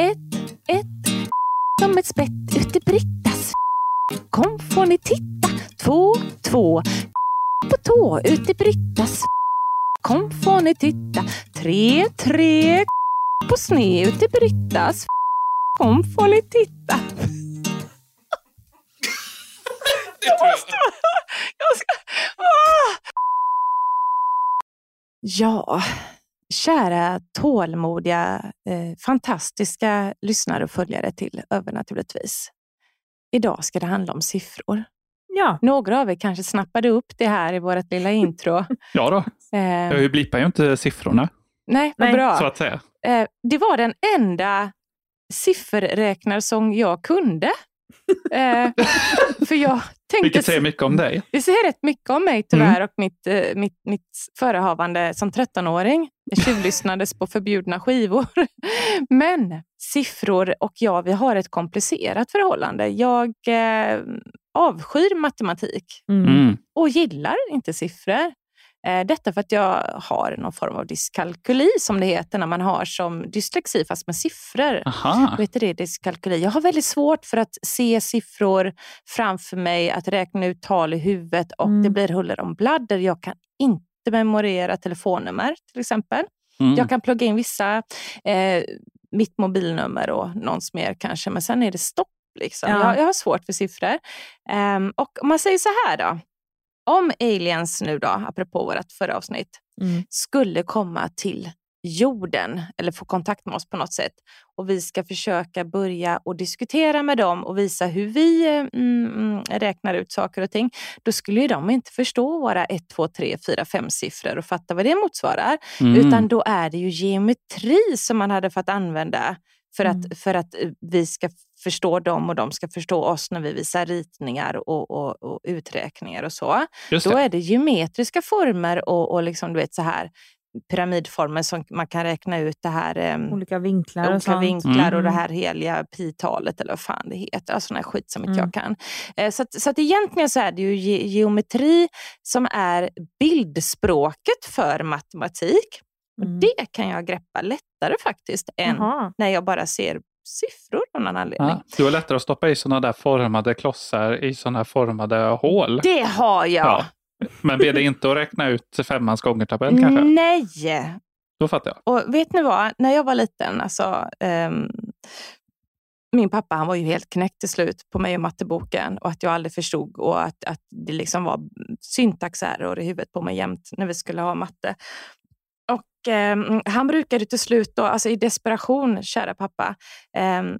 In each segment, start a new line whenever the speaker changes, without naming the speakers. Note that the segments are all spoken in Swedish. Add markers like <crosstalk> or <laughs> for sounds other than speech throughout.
Ett, ett, som ett spett ute Brittas. Kom får ni titta. Två, två, på tå ute Brittas. Kom får ni titta. Tre, tre, på sne ute Brittas. Kom får ni titta. <laughs> Jag måste... Jag ska... Ja, kära tålmodiga, eh, fantastiska lyssnare och följare till Övernaturligtvis. Idag ska det handla om siffror.
Ja.
Några av er kanske snappade upp det här i vårt lilla intro. <laughs>
Ja då,
Eh,
jag blippar ju inte siffrorna
nej, vad bra.
så att säga.
Eh, det var den enda sifferräknarsång jag kunde. Eh, <laughs> för jag tänkte...
Vilket säger mycket om dig.
Det säger rätt mycket om mig tyvärr
Mm.
och mitt, eh, mitt, mitt förehavande som 13-åring. Jag tjuvlyssnades på förbjudna skivor. <laughs> Men siffror och jag, vi har ett komplicerat förhållande. Jag eh, avskyr matematik
Mm.
Mm.
och gillar inte siffror. Eh, Detta för att jag har någon form av dyskalkyli som det heter när man har som dyslexi fast med siffror.
Aha.
Vad heter det? Dyskalkyli. Jag har väldigt svårt för att se siffror framför mig, att räkna ut tal i huvudet och
Mm.
det blir huller om bladder. Jag kan inte memorera telefonnummer till exempel.
Mm.
Jag kan plugga in vissa, eh, mitt mobilnummer och någons mer kanske, men sen är det stopp. Liksom.
Ja.
Jag, jag har svårt för siffror. Ehm, och om man säger så här då. Om aliens nu då, apropå vårt förra avsnitt,
Mm.
skulle komma till jorden eller få kontakt med oss på något sätt och vi ska försöka börja och diskutera med dem och visa hur vi eh, mm, mm, räknar ut saker och ting, då skulle ju de inte förstå våra 1, 2, 3, 4, 5 siffror och fatta vad det motsvarar.
Mm.
Utan då är det ju geometri som man hade fått använda för att,
Mm.
för att eh, vi ska förstå dem och de ska förstå oss när vi visar ritningar och, och, och uträkningar och så. Då är det geometriska former och, och liksom, du vet, så här pyramidformer som man kan räkna ut det här em,
Olika vinklar och
olika
sånt.
vinklar och det
Mm.
här heliga pi-talet eller vad fan det heter. Alltså sån här skit som inte
Mm.
jag kan. Eh, så, att, så att egentligen så är det ju ge geometri som är bildspråket för matematik. Och
Mm.
det kan jag greppa lättare faktiskt än
Jaha.
när jag bara ser siffror av någon anledning.
Ja, du har lättare att stoppa i sådana där formade klossar i sådana här formade hål.
Det har jag.
Ja. Men blir det inte att räkna ut femmans gångertabell kanske?
Nej!
Då fattar jag.
Och vet ni vad? När jag var liten, alltså, ehm, min pappa han var ju helt knäckt till slut på mig och matteboken och att jag aldrig förstod och att, att det liksom var syntaxerror i huvudet på mig jämt när vi skulle ha matte. Och ehm, Han brukade till slut, då, alltså i desperation, kära pappa, ehm,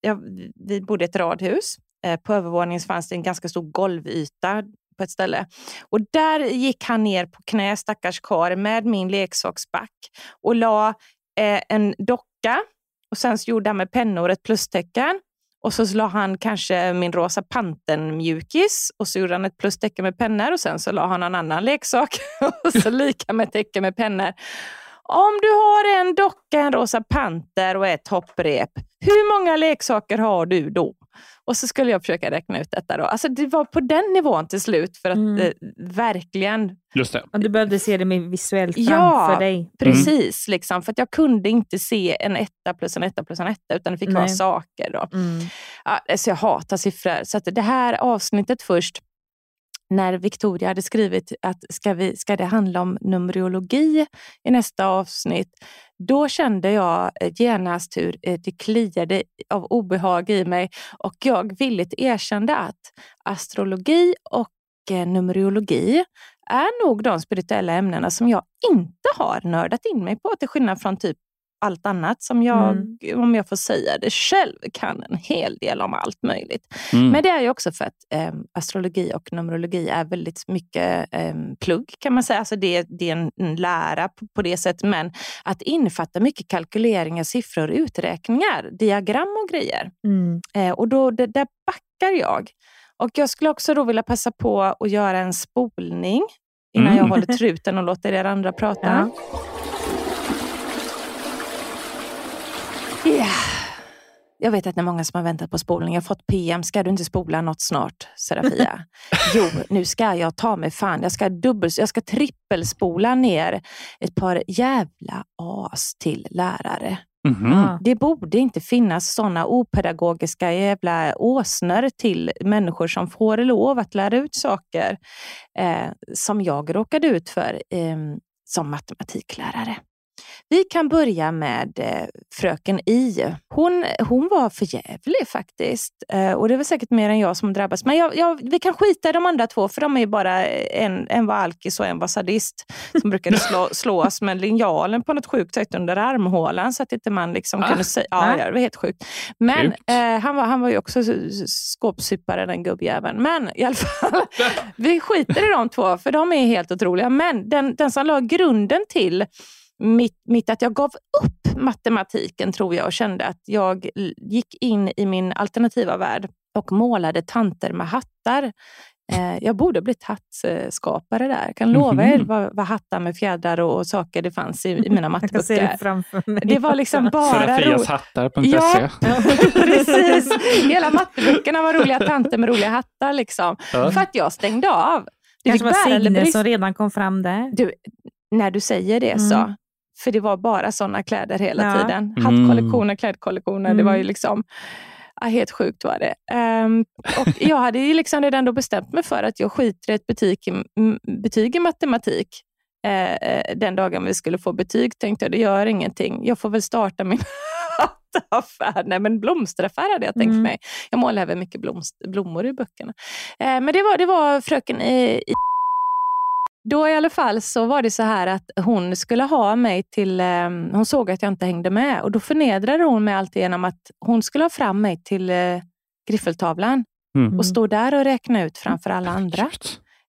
ja, vi bodde i ett radhus. Eh, på övervåningen fanns det en ganska stor golvyta på ett ställe. Och där gick han ner på knä, stackars karl, med min leksaksback och la eh, en docka och sen så gjorde han med pennor ett plustecken. Och så la han kanske min rosa panten-mjukis och så gjorde han ett plustecken med pennor och sen så la han en annan leksak <laughs> och så lika med tecken med pennor. Om du har en docka, en rosa panter och ett hopprep, hur många leksaker har du då? Och så skulle jag försöka räkna ut detta. Då. Alltså det var på den nivån till slut för att
Mm.
eh, verkligen
Just det.
Och du behövde se det med visuellt
Ja,
framför dig.
Precis, liksom, för att jag kunde inte se en etta plus en etta plus en etta, utan det fick vara
Nej.
saker. Då.
Mm.
Ja, alltså jag hatar siffror. Så att det här avsnittet först, när Victoria hade skrivit att ska, vi, ska det handla om numerologi i nästa avsnitt, då kände jag eh, genast hur eh, det kliade av obehag i mig och jag villigt erkände att astrologi och eh, numerologi är nog de spirituella ämnena som jag inte har nördat in mig på, till skillnad från typ allt annat som jag,
Mm.
om jag får säga det själv, kan en hel del om allt möjligt.
Mm.
Men det är ju också för att eh, astrologi och numerologi är väldigt mycket eh, plugg kan man säga. Alltså det, det är en, en lära på, på det sättet. Men att infatta mycket kalkyleringar, siffror, uträkningar, diagram och grejer.
Mm.
Eh, och då, det, där backar jag. Och jag skulle också då vilja passa på att göra en spolning innan
Mm.
jag håller truten och låter er andra prata.
Ja.
Ja. Jag vet att det är många som har väntat på spolning. Jag har fått PM. Ska du inte spola något snart, Serafia? <laughs> jo, nu ska jag ta mig fan. Jag ska, dubbel, jag ska trippelspola ner ett par jävla as till lärare.
Mhm.
Ja.
Det borde inte finnas sådana opedagogiska jävla åsnor till människor som får lov att lära ut saker eh, som jag råkade ut för eh, som matematiklärare. Vi kan börja med eh, fröken I. Hon, hon var förjävlig faktiskt. Eh, och det var säkert mer än jag som drabbas. Men jag, jag, vi kan skita i de andra två, för de är ju bara en, en var alkis och en var sadist. Som brukade <laughs> slå, slå oss med linjalen på något sjukt sätt under armhålan så att inte man liksom
Ah,
kunde säga... Ja,
nej.
ja, det var helt sjukt. Men eh, han, var, han var ju också s- s- skåpsupare den gubbjäveln. Men i alla fall, <laughs> vi skiter i de två för de är helt otroliga. Men den, den som la grunden till mitt, mitt att jag gav upp matematiken tror jag och kände att jag gick in i min alternativa värld och målade tanter med hattar. Eh, jag borde blivit hattskapare där. Jag kan lova er
Mhm.
vad, vad hattar med fjädrar och, och saker det fanns i, i <laughs> mina
Jag kan se det
matteböcker.
framför mig.
Det var liksom bara.
Serafiashattar.se.
Ja, <laughs> precis. Hela matteböckerna var roliga tanter med roliga hattar. Liksom.
Ja.
För att jag stängde av. Det
kanske var Signe som redan kom fram där.
Du, när du säger det
Mm.
För det var bara sådana kläder hela
Ja.
tiden.
Mm.
Hattkollektioner, klädkollektioner. Det var ju
Mm.
liksom ja, helt sjukt var det. Ehm, och <laughs> jag hade ju liksom redan då bestämt mig för att jag skiter i ett betyg i, betyg i matematik. Eh, eh, den dagen vi skulle få betyg tänkte jag, det gör ingenting. Jag får väl starta min <laughs> hattaffär. Nej, men blomsteraffär hade jag tänkt
Mm.
mig. Jag målar även mycket blomst, blommor i böckerna. Eh, men det var, det var fröken i, i då i alla fall så var det så här att hon skulle ha mig till, eh, hon såg att jag inte hängde med och då förnedrade hon mig alltid genom att hon skulle ha fram mig till eh, griffeltavlan
Mm.
och stå där och räkna ut framför alla andra.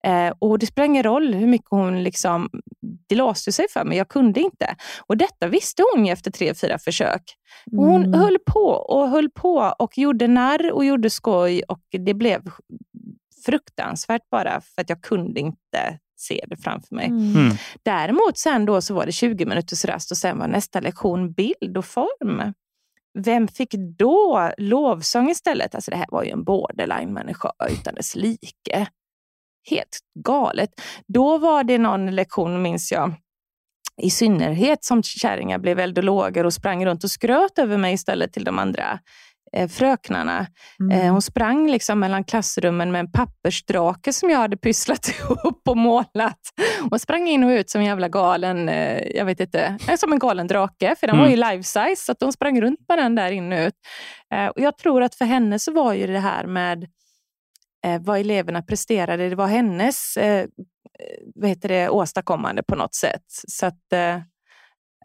Eh, och Det spelar ingen roll hur mycket hon liksom, det låste sig för mig, jag kunde inte. Och detta visste hon ju efter tre, fyra försök. Och hon
Mm.
höll på och höll på och gjorde narr och gjorde skoj och det blev fruktansvärt bara för att jag kunde inte se det framför mig.
Mm.
Mm.
Däremot sen då så var det 20 minuters rast och sen var nästa lektion bild och form. Vem fick då lovsång istället? Alltså det här var ju en borderline-människa utan dess like. Helt galet. Då var det någon lektion, minns jag, i synnerhet som kärringar blev eldologer och sprang runt och skröt över mig istället till de andra fröknarna.
Mm.
Eh, hon sprang liksom mellan klassrummen med en pappersdrake som jag hade pysslat <laughs> ihop och målat. Hon sprang in och ut som en jävla galen, eh, jag vet inte, eh, som en galen drake. För den var ju life size, så att hon sprang runt med den där in och ut. Eh, och jag tror att för henne så var ju det här med eh, vad eleverna presterade, det var hennes eh, eh, vad heter det, åstadkommande på något sätt. Så att, eh,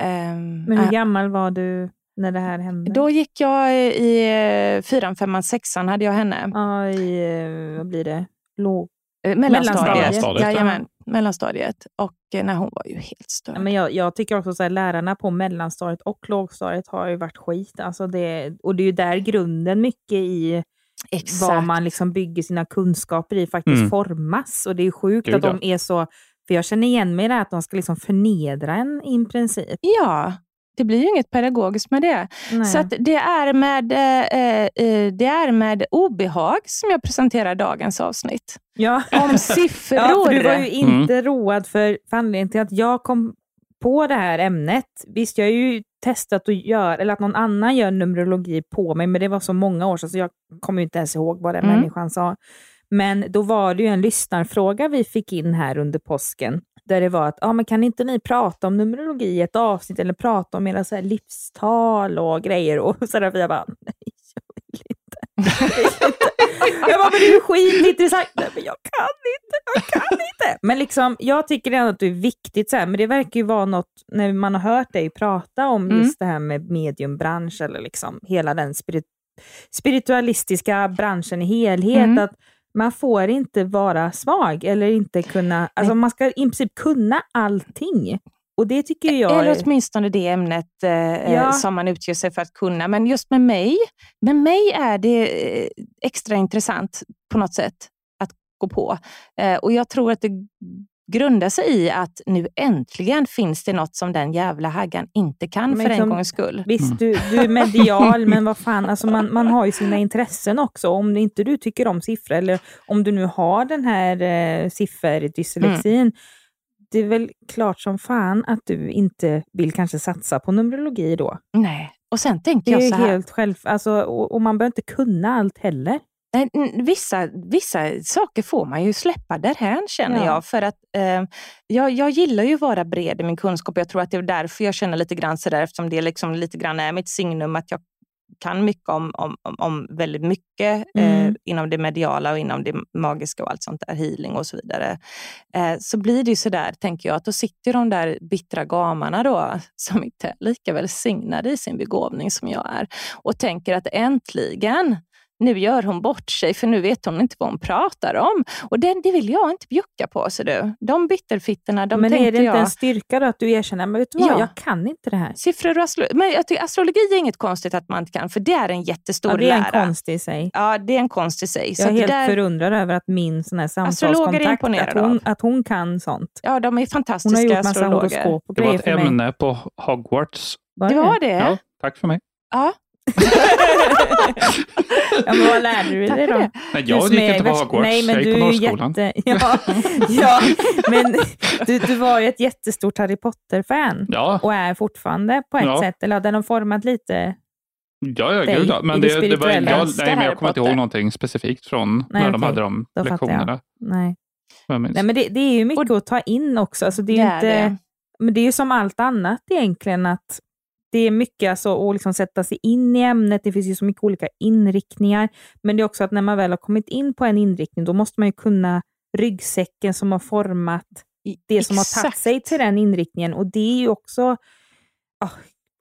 ehm,
Men hur gammal var du när det här hände?
då gick jag i eh, fyran, femman, sexan hade jag henne.
Ja, i, eh, vad blir det? Låg.
Eh, Mellanstadiet.
Mellanstadiet, ja.
Jajamän, mellanstadiet. Och eh, när hon var ju helt störd.
Ja, men jag, jag tycker också att lärarna på mellanstadiet och lågstadiet har ju varit skit. Alltså det, och det är ju där grunden mycket i vad man liksom bygger sina kunskaper i faktiskt
Mm.
formas. Och det är sjukt
Gud,
att de är så... För jag känner igen mig i det här att de ska liksom förnedra en i princip.
Ja, det blir ju inget pedagogiskt med det.
Nej.
Så att det, är med, eh, eh, det är med obehag som jag presenterar dagens avsnitt.
ja.
Om <laughs> siffror.
Ja, du var ju inte road för, för anledningen till att jag kom på det här ämnet. Visst, jag har ju testat att göra, eller att någon annan gör numerologi på mig, men det var så många år sedan så jag kommer ju inte ens ihåg vad den
Mm.
människan sa. Men då var det ju en lyssnarfråga vi fick in här under påsken, där det var att, ah, men kan inte ni prata om numerologi i ett avsnitt, eller prata om era så här livstal och grejer? Och Serafia bara, nej, jag vill inte. jag bara, men det är ju skitintressant. Nej, men jag kan inte, jag kan inte. Men liksom, jag tycker ändå att det är viktigt, så här, men det verkar ju vara något, när man har hört dig prata om
Mm.
just det här med mediumbransch, eller liksom hela den spirit, spiritualistiska branschen i helhet,
Mm.
att man får inte vara svag eller inte kunna, alltså man ska i princip kunna allting. Och det tycker jag
Eller åtminstone det ämnet eh,
Ja.
som man utger sig för att kunna. Men just med mig, med mig är det eh, extra intressant på något sätt att gå på. Eh, och jag tror att det grundar sig i att nu äntligen finns det något som den jävla haggan inte kan
Men
för en
som-
gångs skull.
Visst, du, du är medial, men vad fan, alltså man, man har ju sina intressen också. Om inte du tycker om siffror, eller om du nu har den här eh, sifferdyslexin,
Mm.
det är väl klart som fan att du inte vill kanske satsa på numerologi då.
Nej. Och sen tänker
Det är
jag så här.
helt själv... Alltså, och, och man behöver inte kunna allt heller.
Vissa, vissa saker får man ju släppa därhän känner
Ja.
jag. För att eh, jag, jag gillar ju att vara bred i min kunskap. Jag tror att det är därför jag känner lite grann sådär eftersom det liksom lite grann är mitt signum att jag kan mycket om, om, om- väldigt mycket eh,
Mm.
inom det mediala och inom det magiska och allt sånt där, healing och så vidare. Eh, så blir det ju sådär, tänker jag, att då sitter de där bittra gamarna då, <laughs> som inte är lika välsignade i sin begåvning som jag är, och tänker att äntligen nu gör hon bort sig för nu vet hon inte vad hon pratar om. Och det, det vill jag inte bjucka på. Så du. De bitterfittorna, de
men är
tänkte
det inte
jag...
en styrka då att du erkänner, men vet du vad,
Ja.
jag kan inte det här.
Siffror och astrologi. Men jag tycker astrologi är inget konstigt att man inte kan, för det är en jättestor
Ja, det är en
lära.
konst i sig.
Ja, det är en konst i sig. Så
Jag är
det
helt
där,
förundrad över att min sån här
Astrologer är
samtalskontakt, att hon, att hon kan sånt.
ja, de är
Hon har
fantastiska
gjort massa
astrologer.
horoskop och
Det var
grejer
ett
för mig.
ämne på Hogwarts.
Det var det?
Ja, tack för mig.
Ja. <laughs>
Ja, men vad lärde du dig då?
det.
Nej, jag gick
är
inte på Hogwarts.
Nej, men
jag gick
du
på
är
Norrskolan.
jätte... Ja, <laughs> ja, men du, du var ju ett jättestort Harry Potter-fan.
Ja,
Och är fortfarande på ett
Ja.
sätt. Eller hade de format lite?
ja, ja gud ja. Men
det
det, det var, jag, nej, men jag kommer inte ihåg någonting specifikt från
Nej,
när de hade de lektionerna.
Nej. Nej, men det, det är ju mycket att ta in också. Alltså, det är
Det är
inte,
det.
Men det är ju som allt annat egentligen. att Det är mycket alltså, att liksom sätta sig in i ämnet. Det finns ju så mycket olika inriktningar. Men det är också att när man väl har kommit in på en inriktning, då måste man ju kunna ryggsäcken som har format det som har tagit
Exakt.
sig till den inriktningen. Och det är ju också... ah,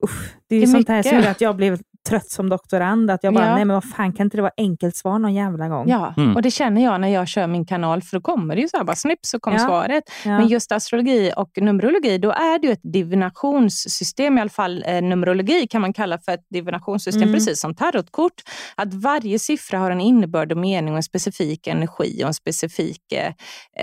usch, det är ju
Det är
sånt här som
mycket.
gör att jag blev trött som doktorand. Att jag bara,
Ja.
nej men vad fan, kan inte det vara enkelt svar någon jävla gång?
Ja,
Mm.
och det känner jag när jag kör min kanal, för då kommer det ju så här, bara snipp så kom
Ja.
svaret.
Ja.
Men just astrologi och numerologi, då är det ju ett divinationssystem, i alla fall eh, numerologi kan man kalla för ett divinationssystem,
Mm.
precis som tarotkort. Att varje siffra har en innebörd och mening och en specifik energi och en specifik, eh,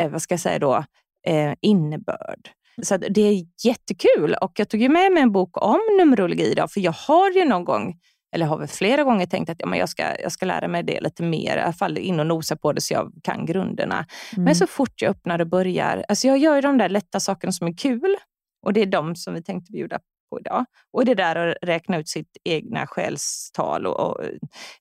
eh, vad ska jag säga då, eh, innebörd. Så det är jättekul och jag tog ju med mig en bok om numerologi idag, för jag har ju någon gång eller har väl flera gånger tänkt att ja, men jag, ska, jag ska lära mig det lite mer, i alla fall in och nosa på det så jag kan grunderna.
Mm.
Men så fort jag öppnar och börjar, alltså jag gör ju de där lätta sakerna som är kul och det är de som vi tänkte bjuda på idag. Och det där att räkna ut sitt egna själstal och, och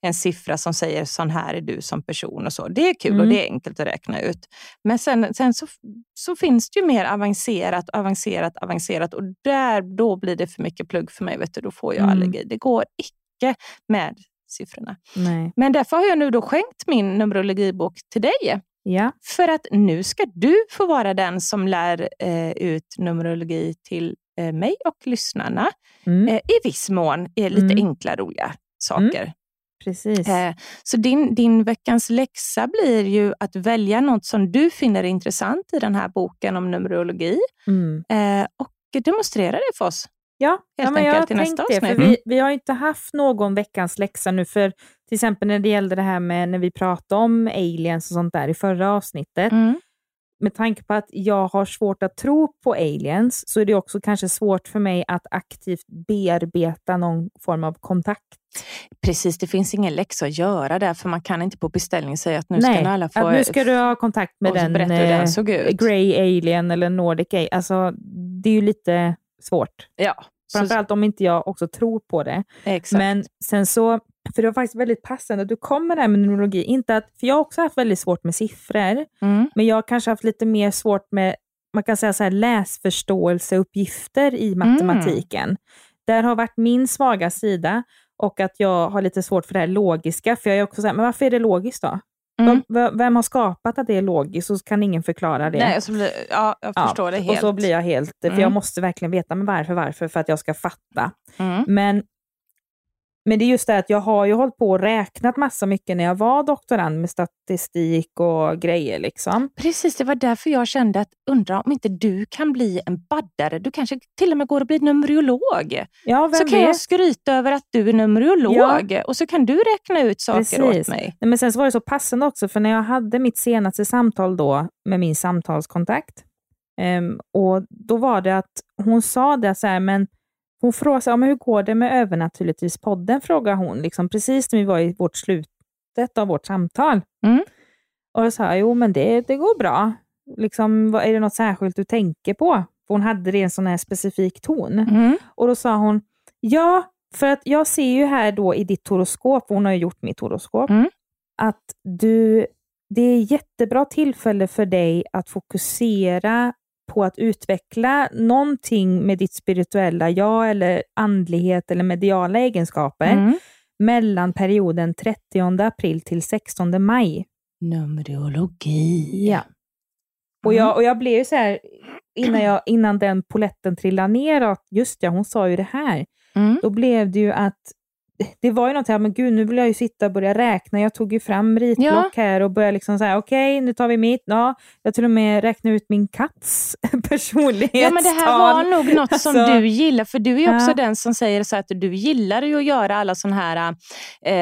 en siffra som säger sån här är du som person och så. Det är kul och
Mm.
det är enkelt att räkna ut. Men sen, sen så, så finns det ju mer avancerat, avancerat, avancerat och där, då blir det för mycket plugg för mig. Vet du, då får jag
Mm.
allergi. Det går icke med siffrorna.
Nej.
Men därför har jag nu då skänkt min numerologibok till dig.
Ja.
För att nu ska du få vara den som lär eh, ut numerologi till mig och lyssnarna.
Mm.
Eh, I viss mån är lite
Mm.
enkla, roliga saker.
Precis.
Eh, så din, din veckans läxa blir ju att välja något som du finner intressant i den här boken om numerologi
Mm.
eh, och demonstrera det för oss.
Ja,
Helt
ja men jag har tänkt det. För vi, vi har inte haft någon veckans läxa nu. För till exempel när det gällde det här med när vi pratade om aliens och sånt där i förra avsnittet.
Mm.
Med tanke på att jag har svårt att tro på aliens så är det också kanske svårt för mig att aktivt bearbeta någon form av kontakt.
Precis, det finns ingen läxa att göra där för man kan inte på beställning säga att nu ska ni alla få...
att nu ska du ha kontakt med den,
den
eh,
såg ut.
Grey Alien eller Nordic Alien. Alltså, det är ju lite svårt.
Ja, så,
Framförallt om inte jag också tror på det.
exakt.
Men sen så, för det var faktiskt väldigt passande att du kom med det här med numerologi. Inte att, för jag har också haft väldigt svårt med siffror,
Mm.
men jag har kanske haft lite mer svårt med man kan säga så här, läsförståelseuppgifter i matematiken. Där har varit min svaga sida. och att jag har lite svårt för det här logiska. För jag är också så här, men varför är det logiskt då?
Mm.
Vem har skapat att det är logiskt så kan ingen förklara det.
Nej, så blir, ja, jag
Ja,
förstår det helt.
Och så blir jag helt, för
Mm.
jag måste verkligen veta men varför, varför, för att jag ska fatta.
mm.
Men, men det är just det att jag har ju hållit på och räknat massa mycket när jag var doktorand med statistik och grejer. liksom.
Precis, det var därför jag kände att undra om inte du kan bli en baddare. Du kanske till och med går och blir numerolog.
Ja,
Så kan
vet?
jag skryta över att du är numerolog och så kan du räkna ut saker åt
Precis.
mig.
Nej, men sen var det så passande också, för när jag hade mitt senaste samtal då med min samtalskontakt, ehm, och då var det att hon sa det så här, men hon frågade här, "Ja, men hur går det med Övernaturligtvis-podden, frågade hon, liksom, precis när vi var i vårt slutet av vårt samtal.
Mm.
Och jag sa, jo men det, det går bra. Liksom, vad, är det något särskilt du tänker på? För hon hade det i en sån här specifik ton.
Mm.
Och då sa hon, ja, för att jag ser ju här då i ditt horoskop, hon har ju gjort mitt horoskop,
Mm.
att du, det är jättebra tillfälle för dig att fokusera på att utveckla någonting med ditt spirituella jag eller andlighet eller mediala egenskaper
Mm.
mellan perioden 30 april till 16 maj.
Numerologi.
Ja. Och
Mm.
jag, och jag blev ju så här, innan, jag, innan den poletten trillade ner, att just ja, hon sa ju det här.
Mm.
Då blev det ju att det var ju något här, men gud, nu vill jag ju sitta och börja räkna. Jag tog ju fram ritblock här och började liksom säga, okej, nu tar vi mitt. Ja, jag till och med räknade ut min katts <laughs> personlighetstal.
Ja, men det här var nog något som
Alltså,
du gillar, för du är ju också
Ja.
den som säger så att du gillar ju att göra alla sådana här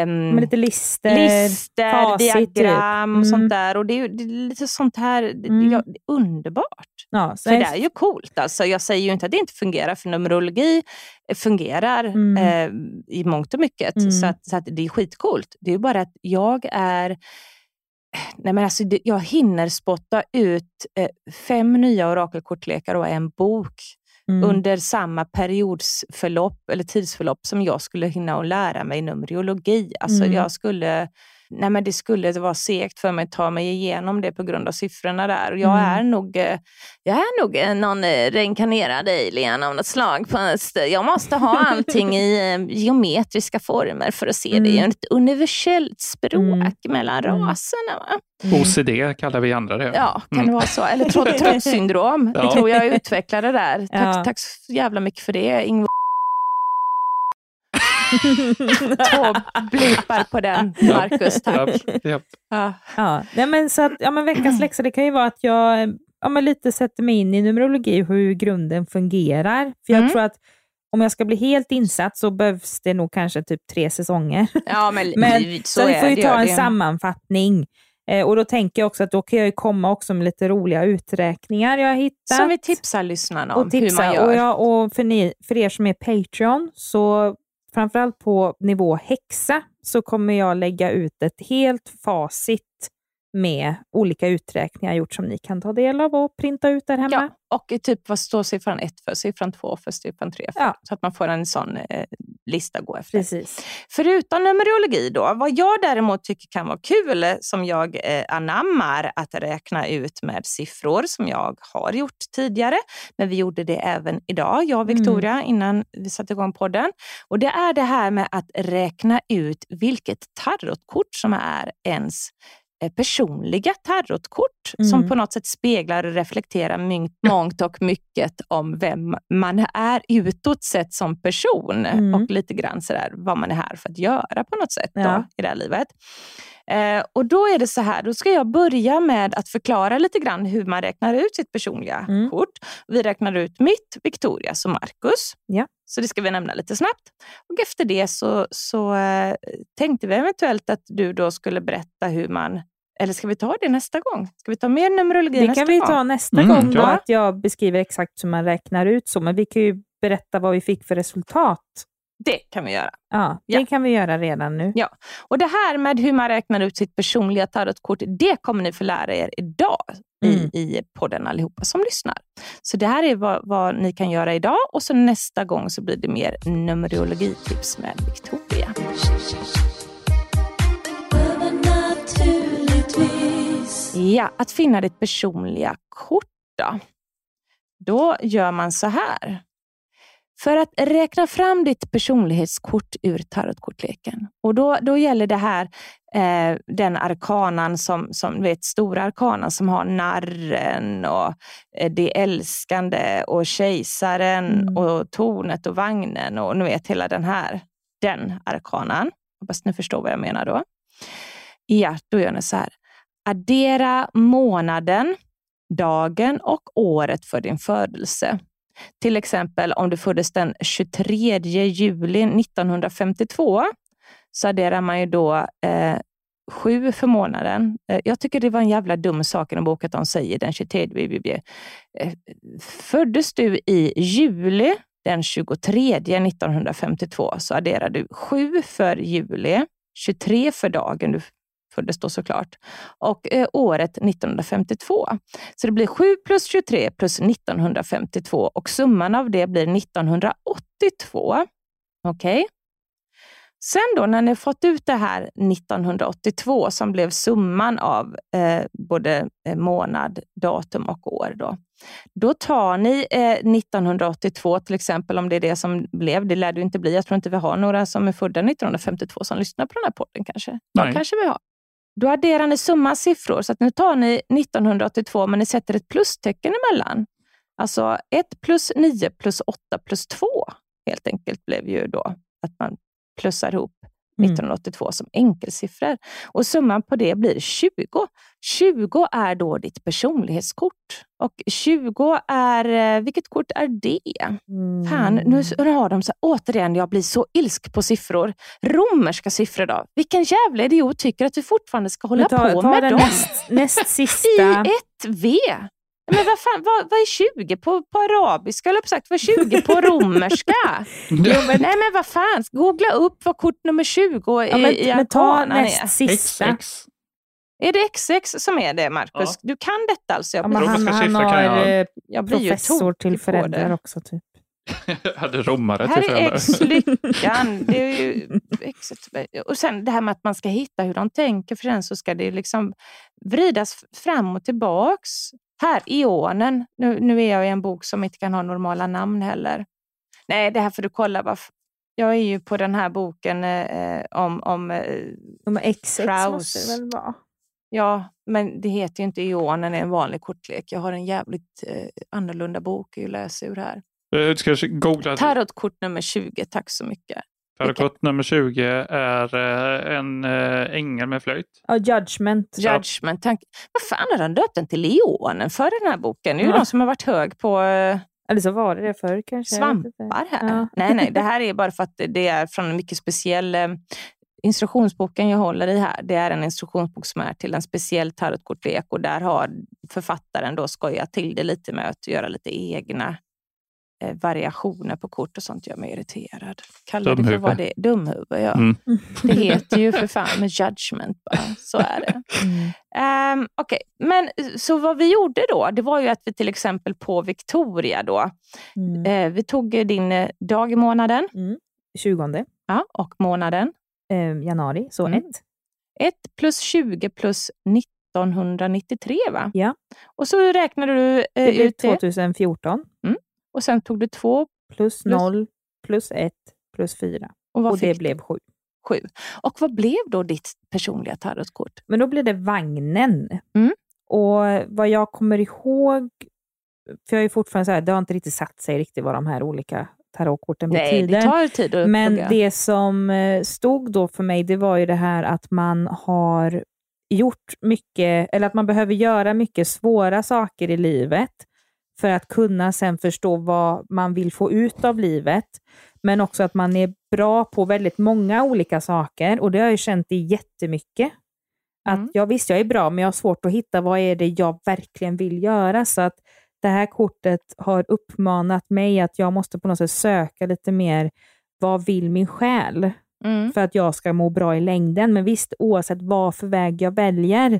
Med lite lister,
lister,
facit, typ.
diagram och
Mm.
sånt där. Och det är ju det är lite sånt här,
Mm.
ja, underbart.
Ja, så
För det är ju coolt. Alltså, jag säger ju inte att det inte fungerar, för numerologi fungerar
Mm.
eh, i mångt och mycket.
Mm.
Så, att, så att det är skitcoolt. Det är bara att jag är... Nej men alltså, det- jag hinner spotta ut eh, fem nya orakelkortlekar och en bok
mm.
under samma periodsförlopp eller tidsförlopp som jag skulle hinna att lära mig numerologi. Alltså
Mm.
jag skulle, nej men det skulle vara segt för mig att ta mig igenom det på grund av siffrorna där. Och jag,
Mm.
är nog, eh, jag är nog eh, någon eh, reinkarnerad alien av något slag. Jag måste ha <laughs> allting i geometriska former för att se det i
Mm.
ett universellt språk
Mm.
mellan
Mm.
raserna. Va?
Mm.
OCD kallar vi andra det.
Ja, kan
Mm.
det vara så? Eller <laughs> trott- trotssyndrom. Det
Ja.
tror jag utvecklade där. Tack,
Ja.
tack så jävla mycket för det, Ingvar. Två blipar på den, Marcus. Tack.
Ja, ja.
Ja.
Nej men så att, ja, men veckans läxa det kan ju vara att jag ja, men lite sätter mig in i numerologi hur grunden fungerar. För jag
Mm.
tror att om jag ska bli helt insatt så behövs det nog kanske typ tre säsonger.
ja, men, <laughs>
Men
så
så vi får ju
det.
ta en
det.
sammanfattning. Eh, och då tänker jag också att då kan jag ju komma också med lite roliga uträkningar jag har hittat.
Som vi tipsar lyssnarna om
och tipsa.
hur man gör.
Och, jag, och för, ni, för er som är Patreon, så framförallt på nivå häxa, så kommer jag lägga ut ett helt facit med olika uträkningar gjort som ni kan ta del av och printa ut där hemma.
Ja, och typ vad står siffran 1 för, siffran 2 för, siffran 3 för.
Ja.
Så att man får en sån eh, lista att gå efter.
Precis.
Förutom numerologi då, vad jag däremot tycker kan vara kul, som jag eh, anammar att räkna ut med siffror, som jag har gjort tidigare, men vi gjorde det även idag, jag och Victoria, innan vi satte igång podden. Och det är det här med att räkna ut vilket tarotkort som är ens personliga tarotkort som
Mm.
på något sätt speglar och reflekterar mångt och mycket om vem man är utåt sett som person
Mm.
och lite grann sådär vad man är här för att göra på något sätt då,
Ja.
i det här livet. Eh, och då är det så här, då ska jag börja med att förklara lite grann hur man räknar ut sitt personliga
Mm.
kort. Vi räknar ut mitt, Victorias och Marcus.
Ja.
Så det ska vi nämna lite snabbt. Och efter det så, så eh, tänkte vi eventuellt att du då skulle berätta hur man eller ska vi ta det nästa gång? Ska vi ta mer numerologi
Det
nästa
kan vi
gång?
ta nästa
Mm,
gång, då,
ja.
att jag beskriver exakt hur man räknar ut så, men vi kan ju berätta vad vi fick för resultat.
Det kan vi göra.
Ja, det
Ja.
kan vi göra redan nu.
Ja. Och Det här med hur man räknar ut sitt personliga tarotkort, det kommer ni få lära er idag
Mm.
i, i podden allihopa som lyssnar. Så det här är vad, vad ni kan göra idag och så nästa gång så blir det mer numerologitips med Victoria. Ja, att finna ditt personliga kort då. Då gör man så här. för att räkna fram ditt personlighetskort ur tarotkortleken. Och då, då gäller det här eh, den arkanan som, som vet, stora arkanan som har narren och eh, det älskande och kejsaren
Mm.
och tornet och vagnen och nu vet hela den här, den arkanan. Hoppas ni förstår vad jag menar då. Ja, då gör ni så här. Addera månaden, dagen och året för din födelse. Till exempel om du föddes den 23 juli 1952 så adderar man ju då eh, sju för månaden. Eh, jag tycker det var en jävla dum sak i en bok att de säger den 23 juli. Eh, föddes du i juli den 23 1952 så adderar du sju för juli, 23 för dagen du föddes då såklart, och eh, året 1952. Så det blir 7 plus 23 plus 1952 och summan av det blir 1982. Okej? Sen då när ni fått ut det här 1982 som blev summan av eh, både eh, månad, datum och år. Då, då tar ni eh, 1982 till exempel, om det är det som blev. Det lär det inte bli. Jag tror inte vi har några som är födda 1952 som lyssnar på den här podden kanske. Ja,
Nej.
kanske vi har. Då adderar ni summa siffror. Så att nu tar ni 1982 men ni sätter ett plustecken emellan. Alltså 1 plus 9 plus 8 plus 2 helt enkelt blev ju då att man plussar ihop 1982 som enkelsiffror. Och summan på det blir 20. 20 är då ditt personlighetskort. Och 20 är, eh, vilket kort är det?
Mm.
Fan, nu, nu har de så återigen, jag blir så ilsk på siffror. Romerska siffror då? Vilken jävla idiot tycker att vi fortfarande ska hålla
ta,
på
ta
med dem?
näst, näst <laughs> sista.
I ett V. Men vad, fan, vad, vad är 20 på, på arabiska? Eller sagt, vad är 20 på romerska? <laughs> jo, men, nej men vad fan, googla upp vad kort nummer 20 i,
Ja, men,
i
men ta
är.
näst sista.
XX.
Är det XX som är det, Marcus?
Ja.
Du kan detta alltså? Jag
Ja, men han, han har
jag.
eh,
jag blir
professor till föräldrar
det.
också. Typ.
Jag <laughs> hade romare
Här
till
är
föräldrar.
X-lyckan. Det är ju X, och sen det här med att man ska hitta hur de tänker, för sen så ska det liksom vridas fram och tillbaks. Här, ionen. Nu, nu är jag i en bok som inte kan ha normala namn heller. Nej, det här får du kolla. Jag är ju på den här boken eh, om, om eh,
Nummer XX
Strauss.
måste det väl vara?
Ja, men det heter ju inte ionen, det är en vanlig kortlek. Jag har en jävligt eh, annorlunda bok att läsa ur här.
Eh, Ska jag googla?
Tarotkort nummer 20, tack så mycket.
Tarokort nummer 20 är eh, en eh, ängel med flöjt.
Ja, Judgment.
Judgment. Tank. Vad fan har de döpt den till Leonen för den här boken? Det är ju
Ja.
de som har varit hög på eh,
Eller så var det det förr kanske.
svampar här.
Ja.
Nej, nej, det här är bara för att det är från en mycket speciell instruktionsboken jag håller i här. Det är en instruktionsbok som är till en speciell tarotkortlek och där har författaren då skojat till det lite med att göra lite egna variationer på kort och sånt gör mig irriterad. Kalla det för vad det är. Dumhuvud, ja.
Mm.
Det heter ju för fan med judgment bara. Så är det.
Mm.
Um, Okej, men så vad vi gjorde då, det var ju att vi till exempel på Victoria då,
Mm.
eh, vi tog eh, din eh, dag i månaden
20
ja, och månaden.
eh, januari, så
Mm.
ett.
1 plus 20 plus 1993 va?
Ja.
Och så räknade du eh,
Det
ut det
2014
och sen tog du två
plus 0 plus 1 plus 4.
och
Och det blev 7.
Sju. Och vad blev då ditt personliga tarotkort?
Men då blev det vagnen.
Mm.
Och vad jag kommer ihåg, för jag är fortfarande så här, det har inte riktigt satt sig riktigt vad de här olika tarotkorten
Nej,
betyder.
det tar tid att
Men
plugga.
det som eh, stod då för mig, det var ju det här att man har gjort mycket, eller att man behöver göra mycket svåra saker i livet för att kunna sen förstå vad man vill få ut av livet. Men också att man är bra på väldigt många olika saker och det har jag ju känt i jättemycket. Att
Mm.
jag visst, jag är bra, men jag har svårt att hitta vad är det jag verkligen vill göra. Så att det här kortet har uppmanat mig att jag måste på något sätt söka lite mer, vad vill min själ?
Mm.
För att jag ska må bra i längden. Men visst, oavsett vad för väg jag väljer,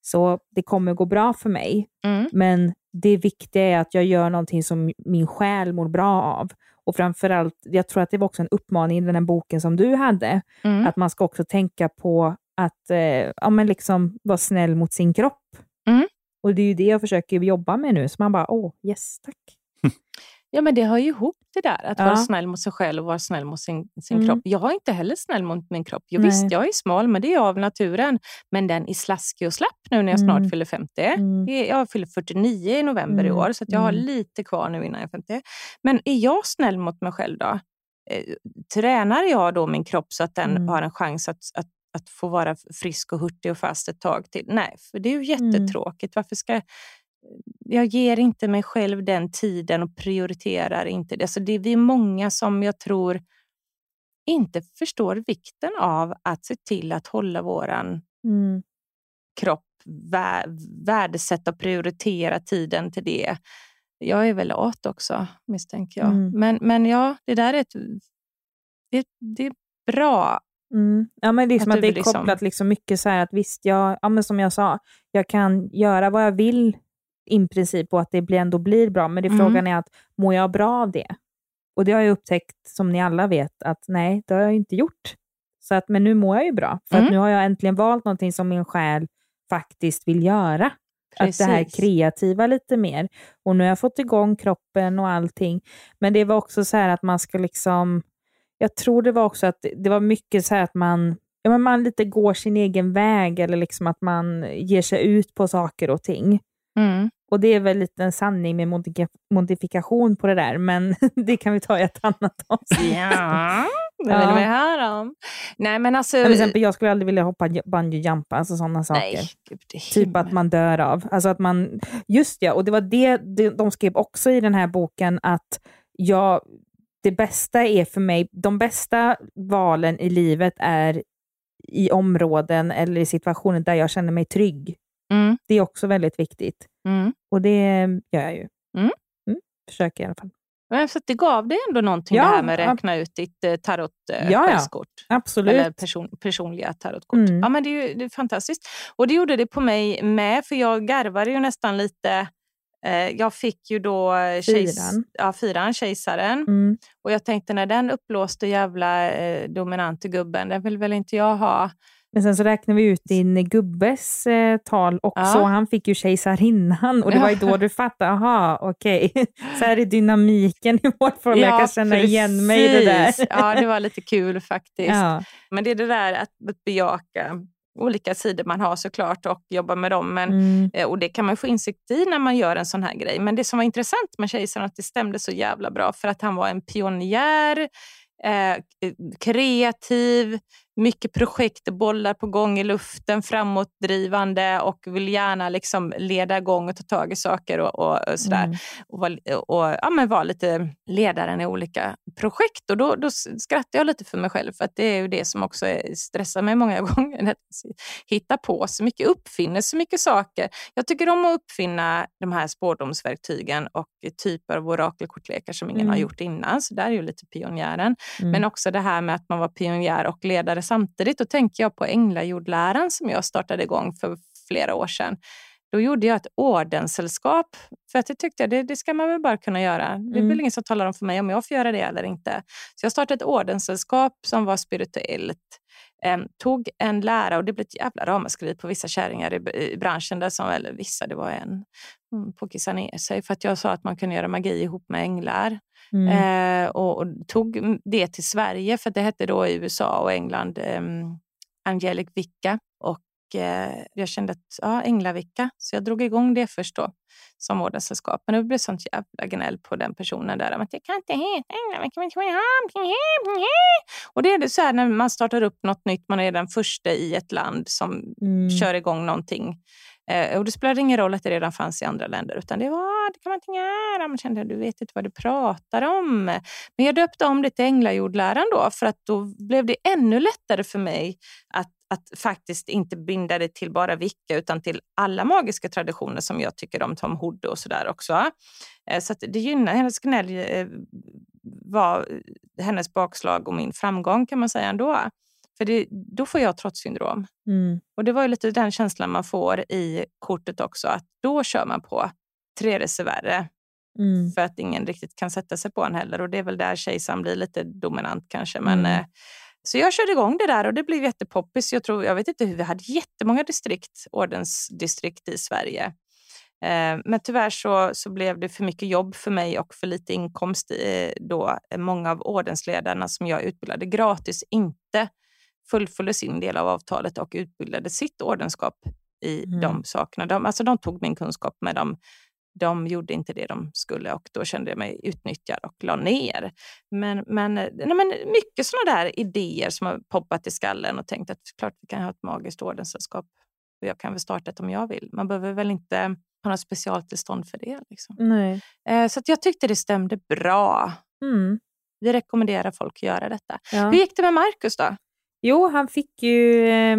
så det kommer gå bra för mig.
Mm.
Men det viktiga är att jag gör någonting som min själ mår bra av. Och framförallt, jag tror att det var också en uppmaning i den här boken som du hade,
Mm.
att man ska också tänka på att eh, ja, men liksom vara snäll mot sin kropp.
Mm.
Och det är ju det jag försöker jobba med nu, så man bara, åh, yes, tack. <laughs>
Ja, men det hör ju ihop det där. Att
Ja.
vara snäll mot sig själv och vara snäll mot sin, sin
Mm.
kropp. Jag är inte heller snäll mot min kropp. Jag,
Nej.
visst, jag är smal, men det är jag av naturen. Men den är slaskig och slapp nu när jag snart
Mm.
fyller 50.
Mm.
Jag fyller 49 i november i
Mm.
år, så jag har
Mm.
lite kvar nu innan jag är 50. Men är jag snäll mot mig själv då? Eh, tränar jag då min kropp så att den har en chans att, att, att få vara frisk och hurtig och fast ett tag till? Nej, för det är ju jättetråkigt. Varför ska jag ger inte mig själv den tiden och prioriterar inte det. Så det är vi många som jag tror inte förstår vikten av att se till att hålla våran
Mm.
kropp, vä värdesätta och prioritera tiden till det. Jag är väl lat också, misstänker jag.
Mm.
Men, men ja, det där är, ett, det, det är bra.
Mm. Ja, men det är som
Att
att, det är
liksom-
kopplat liksom mycket så här att visst, jag, ja, men som jag sa, jag kan göra vad jag vill i princip och att det ändå blir bra. Men det
Mm.
frågan är att mår jag bra av det? Och det har jag upptäckt, som ni alla vet, att nej, det har jag inte gjort. Så att, men nu mår jag ju bra. För
Mm.
nu har jag äntligen valt någonting som min själ faktiskt vill göra. Att det här
Precis.
kreativa lite mer. Och nu har jag fått igång kroppen och allting. Men det var också så här att man ska liksom... Jag tror det var också att det var mycket så här att man, ja, men man lite går sin egen väg eller liksom att man ger sig ut på saker och ting.
Mm.
Och det är väl lite en sanning med modifikation på det där, men <laughs> det kan vi ta i ett annat avsnitt.
Ja, det vill
Ja.
vi höra om. Nej, men alltså...
Men till exempel, jag skulle aldrig vilja hoppa bungee jumpa, alltså sådana saker.
nej, gud,
Typ att man dör av. Alltså att man, just ja, och det var det de, de skrev också i den här boken, att jag, det bästa är för mig, de bästa valen i livet är i områden eller i situationer där jag känner mig trygg.
Mm,
Det är också väldigt viktigt.
mm.
Och det gör jag ju.
Mm.
Försöker i alla fall.
Men Så det gav dig ändå någonting
Ja,
det här med att räkna ut ditt eh,
Ja, ja.
tarotkort.
Absolut.
Eller person, personliga tarotkort.
Mm.
Ja, men det är ju det är fantastiskt. Och det gjorde det på mig med, för jag garvade ju nästan lite. Eh, jag fick ju då eh, kejs,
Fyran.
ja, fyran, kejsaren.
Mm.
Och jag tänkte när den uppblåste jävla eh, dominante gubben, den vill väl inte jag ha.
Men sen så räknar vi ut din gubbes eh, tal också.
Ja.
Han fick ju kejsarinnan och det var ju då du fattade, aha, okej. <laughs> Så här är dynamiken i vårt förhållande. jag kan känna igen mig i det där.
precis. Ja, det var lite kul faktiskt.
Ja.
Men det är det där att, att bejaka olika sidor man har såklart och jobba med dem. Men,
Mm.
eh, och det kan man få insikt i när man gör en sån här grej. Men det som var intressant med kejsaren att det stämde så jävla bra för att han var en pionjär, eh, kreativ, mycket projekt, bollar på gång i luften, framåtdrivande och vill gärna liksom leda igång och ta tag i saker och, och, och sådär.
Mm.
Och, var, och ja, men var lite ledaren i olika projekt. Och då, då skrattar jag lite för mig själv, för att det är ju det som också stressar mig många <laughs> gånger. Att hitta på så mycket, uppfinna så mycket saker. Jag tycker om att uppfinna de här spårdomsverktygen och typer av orakelkortlekar som ingen
Mm.
har gjort innan. Så där är ju lite pionjären.
Mm.
Men också det här med att man var pionjär och ledare samtidigt. Då tänker jag på Änglajordläran som jag startade igång för flera år sedan. Då gjorde jag ett ordenssällskap. För att det tyckte jag, det, det ska man väl bara kunna göra. Det är
Mm.
väl ingen som talar om för mig om jag får göra det eller inte. Så jag startade ett ordenssällskap som var spirituellt. Ehm, tog en lära och det blev ett jävla ramaskri på vissa kärringar i, i branschen. Där som, eller vissa, det var en mm, på kissa ner sig för att jag sa att man kunde göra magi ihop med änglar.
Mm.
Eh, och, och tog det till Sverige, för det hette då i USA och England um, Angelic Vicka. Och eh, jag kände att, ja, Änglavicka. Så jag drog igång det först då, som ordenssällskap. Men det blev sånt jävla gnäll på den personen där. Att jag kan inte heta Änglavicka, Och det är det så här när man startar upp något nytt, man är den första i ett land som
Mm.
kör igång någonting. Eh, och det spelade ingen roll att det redan fanns i andra länder, utan det var, ah, det kan man inte göra. Man kände, du vet inte vad du pratar om. Men jag döpte om det till Änglajordläran då, för att då blev det ännu lättare för mig att, att faktiskt inte binda det till bara Vicka, utan till alla magiska traditioner som jag tycker om, Tom Hood och sådär också. Eh, så att det gynnar hennes gnäll eh, var eh, hennes bakslag och min framgång kan man säga ändå. För det, då får jag trotssyndrom.
Mm.
Och det var ju lite den känslan man får i kortet också, att då kör man på tre reservärer
Mm.
för att ingen riktigt kan sätta sig på en heller. Och det är väl där kejsaren blir lite dominant kanske. Men,
Mm.
eh, så jag körde igång det där och det blev jättepoppis. Jag, tror, jag vet inte hur, vi hade jättemånga distrikt, ordensdistrikt i Sverige. Eh, men tyvärr så, så blev det för mycket jobb för mig och för lite inkomst då många av ordensledarna som jag utbildade gratis inte fullföljde sin del av avtalet och utbildade sitt ordenskap i
Mm.
de sakerna. De, alltså de tog min kunskap men de, de gjorde inte det de skulle och då kände jag mig utnyttjad och la ner. Men, men, eh, nej, men mycket sådana där idéer som har poppat i skallen och tänkt att klart vi kan ha ett magiskt ordenssällskap och jag kan väl starta ett om jag vill. Man behöver väl inte ha något specialtillstånd för det. Liksom. Eh, så jag tyckte det stämde bra.
Mm.
Vi rekommenderar folk att göra detta.
Ja.
Hur gick det med Marcus då?
Jo, han fick ju... Eh,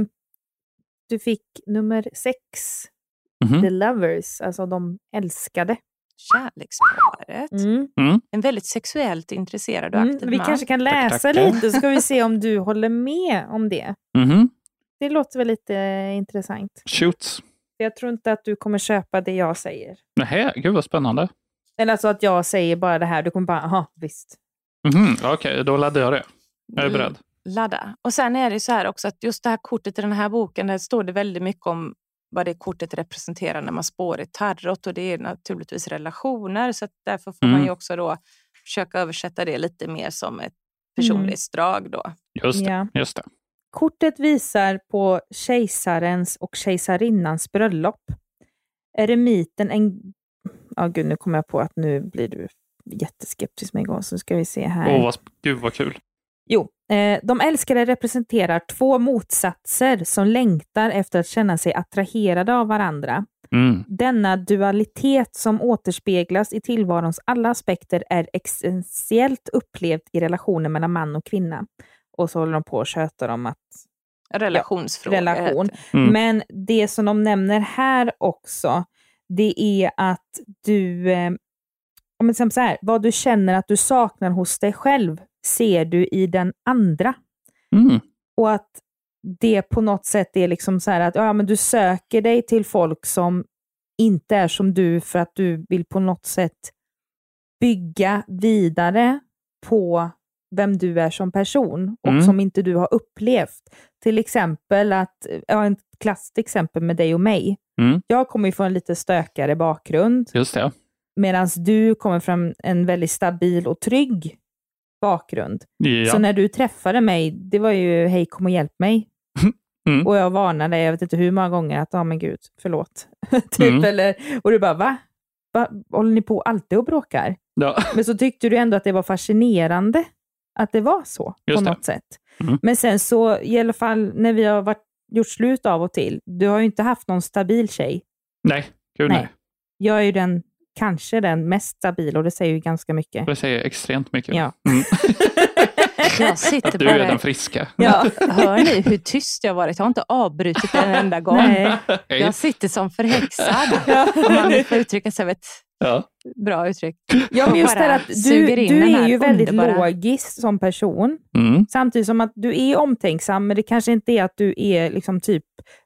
du fick nummer sex,
Mhm.
The Lovers, alltså de älskade.
Kärleksparet.
Mm.
Mm.
En väldigt sexuellt intresserad och
Mm.
aktiv
Vi
man.
kanske kan läsa
Tack, tackar.
lite så ska vi se om du håller med om det.
Mhm.
Det låter väl lite eh, intressant.
Shoots.
Jag tror inte att du kommer köpa det jag säger.
Nähä, gud vad spännande.
Eller alltså att jag säger bara det här, du kommer bara, aha, visst.
Mhm. Okej, då laddar jag det. Jag är
Mm.
beredd.
Ladda. Och sen är det så här också att just det här kortet i den här boken, där står det väldigt mycket om vad det kortet representerar när man spår i tarot och det är naturligtvis relationer så att därför får man
Mm.
ju också då försöka översätta det lite mer som ett personlighetsdrag då.
Just det.
Ja.
Just det.
Kortet visar på kejsarens och kejsarinnans bröllop. Eremiten en... Ja, gud, nu kommer jag på att nu blir du jätteskeptisk med en gång, så ska vi se här.
Åh, vad, sp- gud vad kul.
Jo, eh, de älskade representerar två motsatser som längtar efter att känna sig attraherade av varandra.
Mm.
Denna dualitet som återspeglas i tillvarons alla aspekter är essentiellt upplevd i relationen mellan man och kvinna. Och så håller de på och tjötar om att
Relationsfrågor.
relation.
heter det.
Mm.
Men det som de nämner här också, det är att du, eh, säger så här, vad du känner att du saknar hos dig själv ser du i den andra.
Mm.
Och att det på något sätt är liksom så här att ja, men du söker dig till folk som inte är som du för att du vill på något sätt bygga vidare på vem du är som person och
Mm.
som inte du har upplevt. Till exempel att, ja, ett klassiskt exempel med dig och mig.
Mm.
Jag kommer ju från en lite stökigare bakgrund
Just det.
medan du kommer från en väldigt stabil och trygg bakgrund.
Ja.
Så när du träffade mig, det var ju hej kom och hjälp mig. <laughs>
Mm.
Och jag varnade, jag vet inte hur många gånger, att ja men gud, förlåt. <laughs> typ,
Mm.
eller, och du bara va? va? Håller ni på alltid och bråkar?
Ja. <laughs>
Men så tyckte du ändå att det var fascinerande att det var så
Just
på
det.
något sätt.
Mm.
Men sen så, i alla fall när vi har varit, gjort slut av och till, du har ju inte haft någon stabil tjej.
Nej, gud nej.
Nej. Jag är ju den, kanske den mest stabila och det säger ju ganska mycket.
Det säger extremt mycket.
Ja.
Mm. <laughs>
Jag sitter
Att du är
bara...
den friska.
Ja. <laughs>
Hör ni hur tyst jag varit? Jag har inte avbrutit en enda gång.
Nej. <laughs>
Jag sitter som förhäxad. Om man får uttrycka sig ett
Ja.
bra uttryck. <laughs>
Ja, men just det att du, du är ju väldigt
underbara-
logisk som person.
Mm.
Samtidigt som att du är omtänksam, men det kanske inte är att du är liksom typ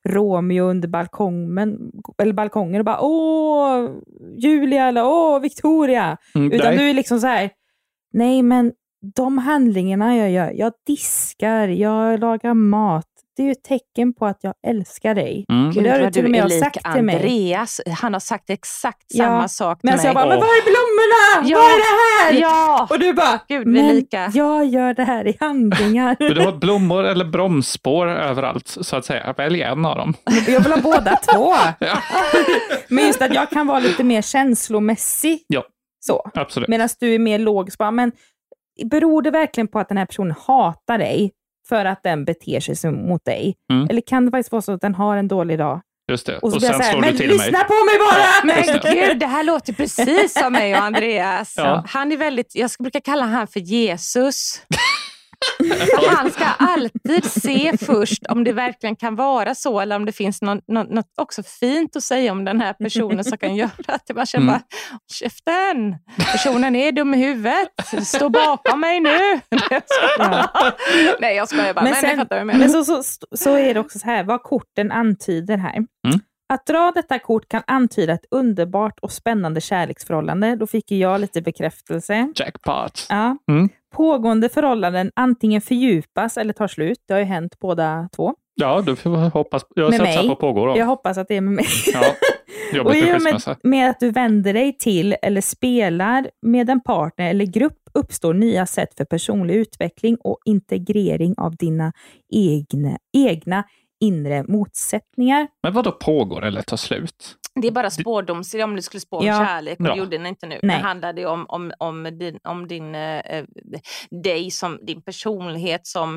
Romeo under balkongen, eller balkongen och bara åh, Julia eller åh, Victoria.
Mm.
Utan
nej.
du är liksom så här, nej men de handlingarna jag gör, jag diskar, jag lagar mat, det är ju ett tecken på att jag älskar dig.
Mm.
Och det har du till och med sagt till mig.
Andreas. Han har sagt exakt
Ja,
samma sak till
Men så
mig.
jag bara, men
Åh.
var är blommorna?
Ja.
Vad är det här?
Ja!
Och du bara,
Gud, vi
men
lika.
jag gör det här i handlingar. <laughs>
Men Du har blommor eller bromsspår överallt, så att säga. Välj en av dem. <laughs>
jag vill ha båda två. <laughs>
Ja.
Men just att jag kan vara lite mer känslomässig.
Ja.
Så.
Absolut.
Medan du är mer logisk. Bara, men beror det verkligen på att den här personen hatar dig för att den beter sig mot dig?
Mm.
Eller kan det faktiskt vara så att den har en dålig dag?
Just det.
Och
Och,
så jag
sen
här,
slår
men
du till
lyssna
mig.
på mig bara!
Just
Men
det.
gud, det här låter precis som mig och <laughs> Andreas.
Ja.
Han är väldigt, jag brukar kalla han för Jesus. <laughs> <laughs> Han ska alltid se först om det verkligen kan vara så eller om det finns någon, något, något också fint att säga om den här personen som kan göra att jag bara känner
Mm.
bara, käften, personen är dum i huvudet, stå bakom mig nu. <laughs> Nej jag skojar bara, men,
Men,
men
sen,
jag
men så, så, så är det också så här, vad korten antyder här.
Mm.
Att dra detta kort kan antyda ett underbart och spännande kärleksförhållande. Då fick jag lite bekräftelse.
Jackpot.
Ja.
Mm.
Pågående förhållanden antingen fördjupas eller tar slut. Det har ju hänt båda två.
Ja, du får hoppas. Jag
Med
satsar
mig.
på pågår. då.
Jag hoppas att det är med mig.
Ja. <laughs>
Och i och med, med att du vänder dig till eller spelar med en partner eller grupp uppstår nya sätt för personlig utveckling och integrering av dina egna, egna inre motsättningar.
Men vad då pågår eller tar slut?
Det är bara spårdom, så om du skulle spå om
Ja.
kärlek, och
Ja.
det gjorde den inte nu.
Nej.
Det handlade ju om, om, om din, om din, eh, eh, dig som din personlighet som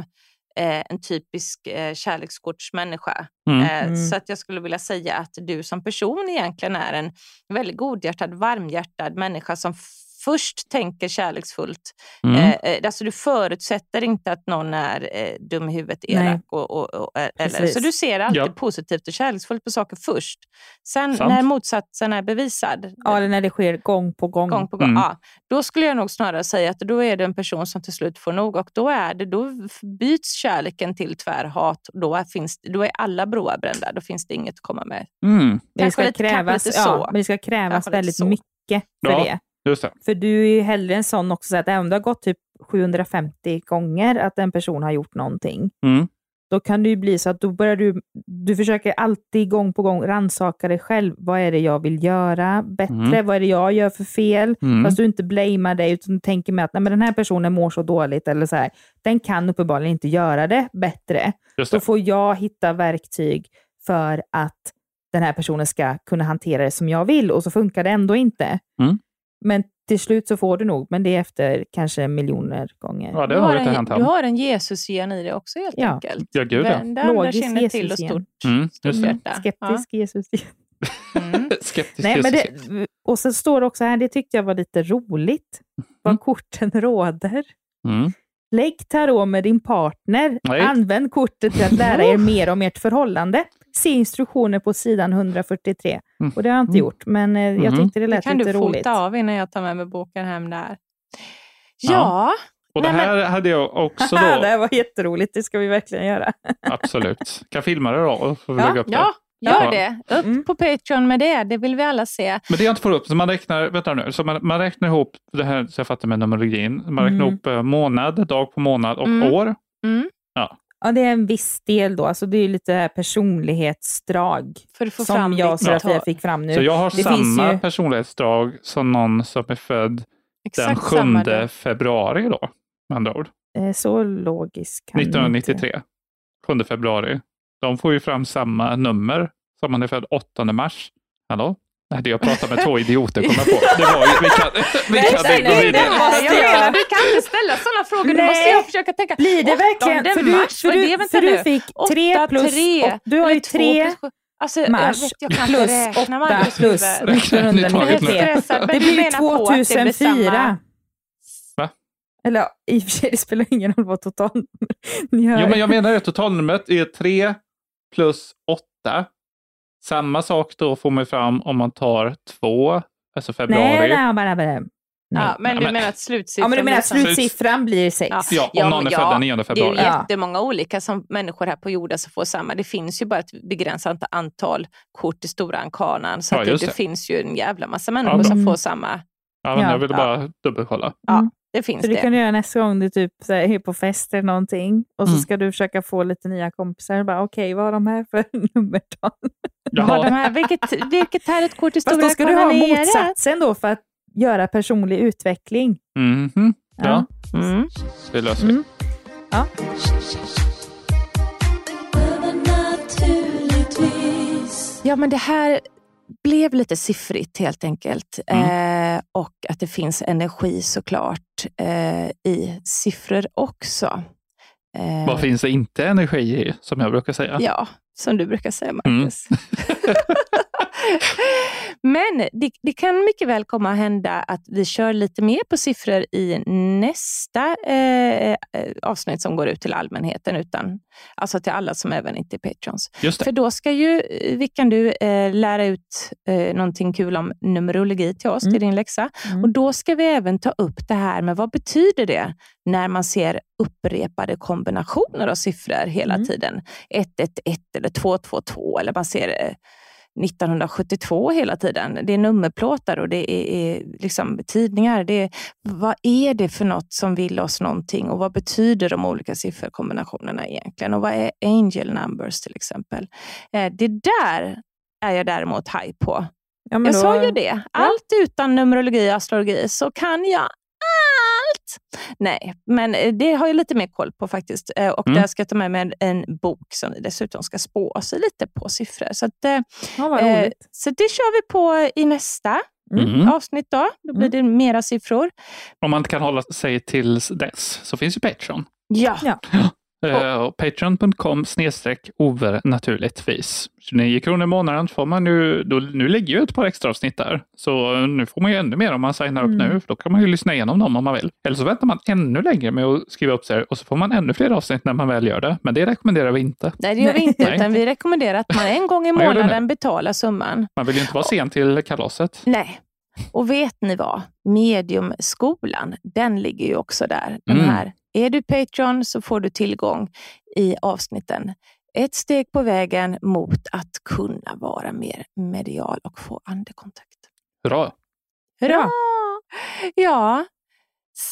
eh, en typisk eh, kärlekskortsmänniska.
Mm.
Eh,
Mm.
Så att jag skulle vilja säga att du som person egentligen är en väldigt godhjärtad, varmhjärtad människa som först tänker kärleksfullt.
Mm.
Eh, eh, alltså du förutsätter inte att någon är eh, dum i huvudet, elak. Och, och, och, eh, eller, så du ser alltid
Ja.
positivt och kärleksfullt på saker först. Sen
Sant.
när motsatsen är bevisad,
Ja, eller när det sker gång på gång.
gång på gång,
Mm.
ja, då skulle jag nog snarare säga att då är det en person som till slut får nog och då, är det, då byts kärleken till tvärhat. Då, är, finns, då är alla broar brända. Då finns det inget att komma med.
Mm.
Men det ska
lite-
krävas,
lite
ja,
så.
men det ska krävas väldigt
så.
mycket för
Ja.
det.
Det.
För du är ju hellre en sån också, så att även om det har gått typ 750 gånger att en person har gjort någonting,
Mm.
då kan det ju bli så att då börjar du, du försöker alltid gång på gång rannsaka dig själv. Vad är det jag vill göra bättre?
Mm.
Vad är det jag gör för fel?
Mm.
Fast du inte blamear dig, utan du tänker med att Nej, men den här personen mår så dåligt, eller så här, den kan uppenbarligen inte göra det bättre.
Just
Då
det.
får jag hitta verktyg för att den här personen ska kunna hantera det som jag vill och så funkar det ändå inte.
Mm.
Men till slut så får du nog, men det är efter kanske miljoner gånger.
Ja, det
du,
har
har
inte
en,
hänt
du har en Jesus-gen i dig också helt
Ja.
enkelt.
Ja, gud ja.
Vända
Logisk
kinden till och
Jesus-gen.
stort,
Mm,
stort hjärta.
Skeptisk.
Ja. Mm. <laughs>
Skeptisk
Nej, men
Jesus.
det, och sen står det också här, det tyckte jag var lite roligt, vad
Mm.
korten råder.
Mm.
Lägg tarot med din partner.
Nej.
Använd kortet till att lära er <laughs> mer om ert förhållande. Se instruktioner på sidan 143.
Mm.
Och det har jag inte
Mm.
gjort, men eh, jag
Mhm.
tyckte det
Det
lät
kan
lite
du
roligt.
fota av innan jag tar med mig boken hem där.
Ja.
Ja,
Och det
Nej,
här hade jag också <laughs>
det
då.
här var jätteroligt, det ska vi verkligen göra. <laughs>
Absolut. Kan filma det då och får vi
Ja,
lägga upp det.
ja
Ja.
gör det. Upp
Mm.
på Patreon med det. Det vill vi alla se.
Men det jag inte får upp, så man räknar, vänta nu, så man, man räknar ihop det här så jag fattar med numerologin. Man räknar
Mm.
ihop eh, månad, dag på månad och
Mm.
år.
Mm.
Ja, det är en viss del då, alltså det är lite personlighetsdrag
För att få
som
fram
jag och Serafia
tal.
fick fram nu.
Så jag har
Det
samma
ju-
personlighetsdrag som någon som är född den
Exakt
7
samma där.
februari då, med andra ord.
Eh, Så logisk kan jag inte-
1993. 7 februari. De får ju fram samma nummer som man är född 8 mars. Hallå? Nej, det jag pratar med två idioter kommer jag på. Det var ju, vi kan, vi
Nej,
kan
nej, nej, det måste
jag
jag.
menar, du kan inte ställa sådana frågor. Nu
Nej.
måste jag försöka tänka.
Blir det verkligen...
8
För du,
mars,
för du, för du fick tre plus...
tre,
Du har ju tre.
Alltså, jag
mars
vet, jag kan
plus
räkna
åtta plus
huvud.
Räkna ni taget
1993.
nu?
Stressad, men
Det
du
blir ju
menar på att det blir
2004.
samma-
Va?
Eller i och för sig, det spelar ingen roll vad total... <laughs> Ni hör.
Jo, men jag menar att totalnumret är 3 plus 8. Samma sak då får man fram om man tar 2, alltså februari.
Nej, nej, bara, bara. Nej.
Ja, men du
men-
menar att slutsiffran
Ja, men du menar att slutsiffran blir sex?
Ja.
Ja, om
Ja,
någon är
ja,
född den 9
Det är
februari.
ju jättemånga olika som människor här på jorden som får samma. Det finns ju bara ett begränsat antal kort i stora ankanan. Så
Ja,
att det, det
det.
finns ju en jävla massa människor som får samma.
Ja, men
Ja.
jag ville
Ja.
bara dubbelkolla.
Ja,
Mm.
Det finns
Så det
det.
kan du göra nästa gång du typ så här, är på fest eller någonting och så
Mm.
ska du försöka få lite nya kompisar. Bara, Okej, vad har de här för <laughs> nummertal?
Har de här, vilket, vilket här är ett kort i
Fast
stora
då ska du ha motsatsen då för att göra personlig utveckling.
mhm. ja,
Mm.
det löser vi.
Mm. Ja.
Ja, men det här blev lite siffrigt helt enkelt. Eh, och att det finns energi såklart eh, i siffror också. Eh,
Vad finns det inte energi i, som jag brukar säga?
Ja, som du brukar säga
Mm. <laughs>
Men det, det kan mycket väl komma att hända att vi kör lite mer på siffror i nästa eh, eh, avsnitt som går ut till allmänheten, utan, alltså till alla som även inte är patrons. För då ska ju eh, Vickan du eh, lära ut eh, någonting kul om numerologi till oss,
Mm.
till din läxa.
Mm.
Och då ska vi även ta upp det här med vad betyder det när man ser upprepade kombinationer av siffror hela
Mm.
tiden. 111 eller 222 eller man ser eh, 1972 hela tiden. Det är nummerplåtar och det är, är liksom tidningar. Det är, vad är det för något som vill oss någonting och vad betyder de olika sifferkombinationerna egentligen? Och vad är angel numbers till exempel? Eh, Det där är jag däremot haj på.
Ja,
jag
då-
sa ju det. Allt utan numerologi och astrologi så kan jag. Nej, men eh, det har jag lite mer koll på faktiskt. Eh, Och
Mm.
där ska jag ta med mig en, bok som vi dessutom ska spå oss lite på siffror. Så, att, eh,
Ja, vad
eh, så det kör vi på i nästa
Mm.
avsnitt. Då, då blir det mera siffror.
Om man inte kan hålla sig till dess så finns ju Patreon.
Ja,
Ja.
Uh, Patreon.com snedstreck Ove naturligtvis. 29 kronor i månaden får man nu, då, nu ligger ju ett par extra avsnitt där. Så eh, nu får man ju ännu mer om man signar upp
Mm.
nu, för då kan man ju lyssna igenom dem om man vill. Eller så väntar man ännu längre med att skriva upp sig och så får man ännu fler avsnitt när man väl gör det. Men det rekommenderar vi inte.
Nej, det gör vi inte. Utan vi rekommenderar att man en gång i <laughs> månaden betalar summan.
Man vill ju inte vara sen till kalaset.
Nej. Och vet ni vad? Mediumskolan, den ligger ju också där. Den
Mm.
här. Är du Patreon så får du tillgång i avsnitten. Ett steg på vägen mot att kunna vara mer medial och få andekontakt.
Hurra!
Hurra! Ja,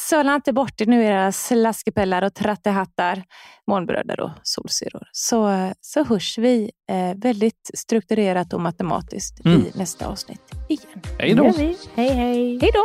söla inte bort er nu era slaskepellar och trattehattar, månbröder och solsyror. Så, så hörs vi eh, väldigt strukturerat och matematiskt
Mm.
i nästa avsnitt igen.
Hej då!
Hej, hej.
Hej då!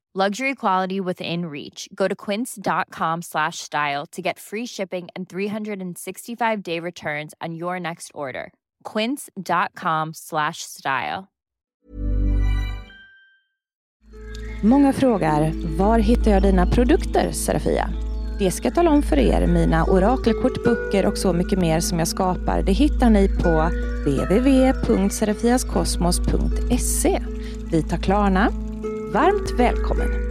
Luxury quality within reach. Go to quince.com slash style to get free shipping and 365 day returns on your next order. Quince.com slash style.
Många frågar, var hittar jag dina produkter, Serafia? Det ska jag tala om för er. Mina orakelkort, böcker och så mycket mer som jag skapar, det hittar ni på www.serafiaskosmos.se. Vi tar Klarna. Varmt välkommen!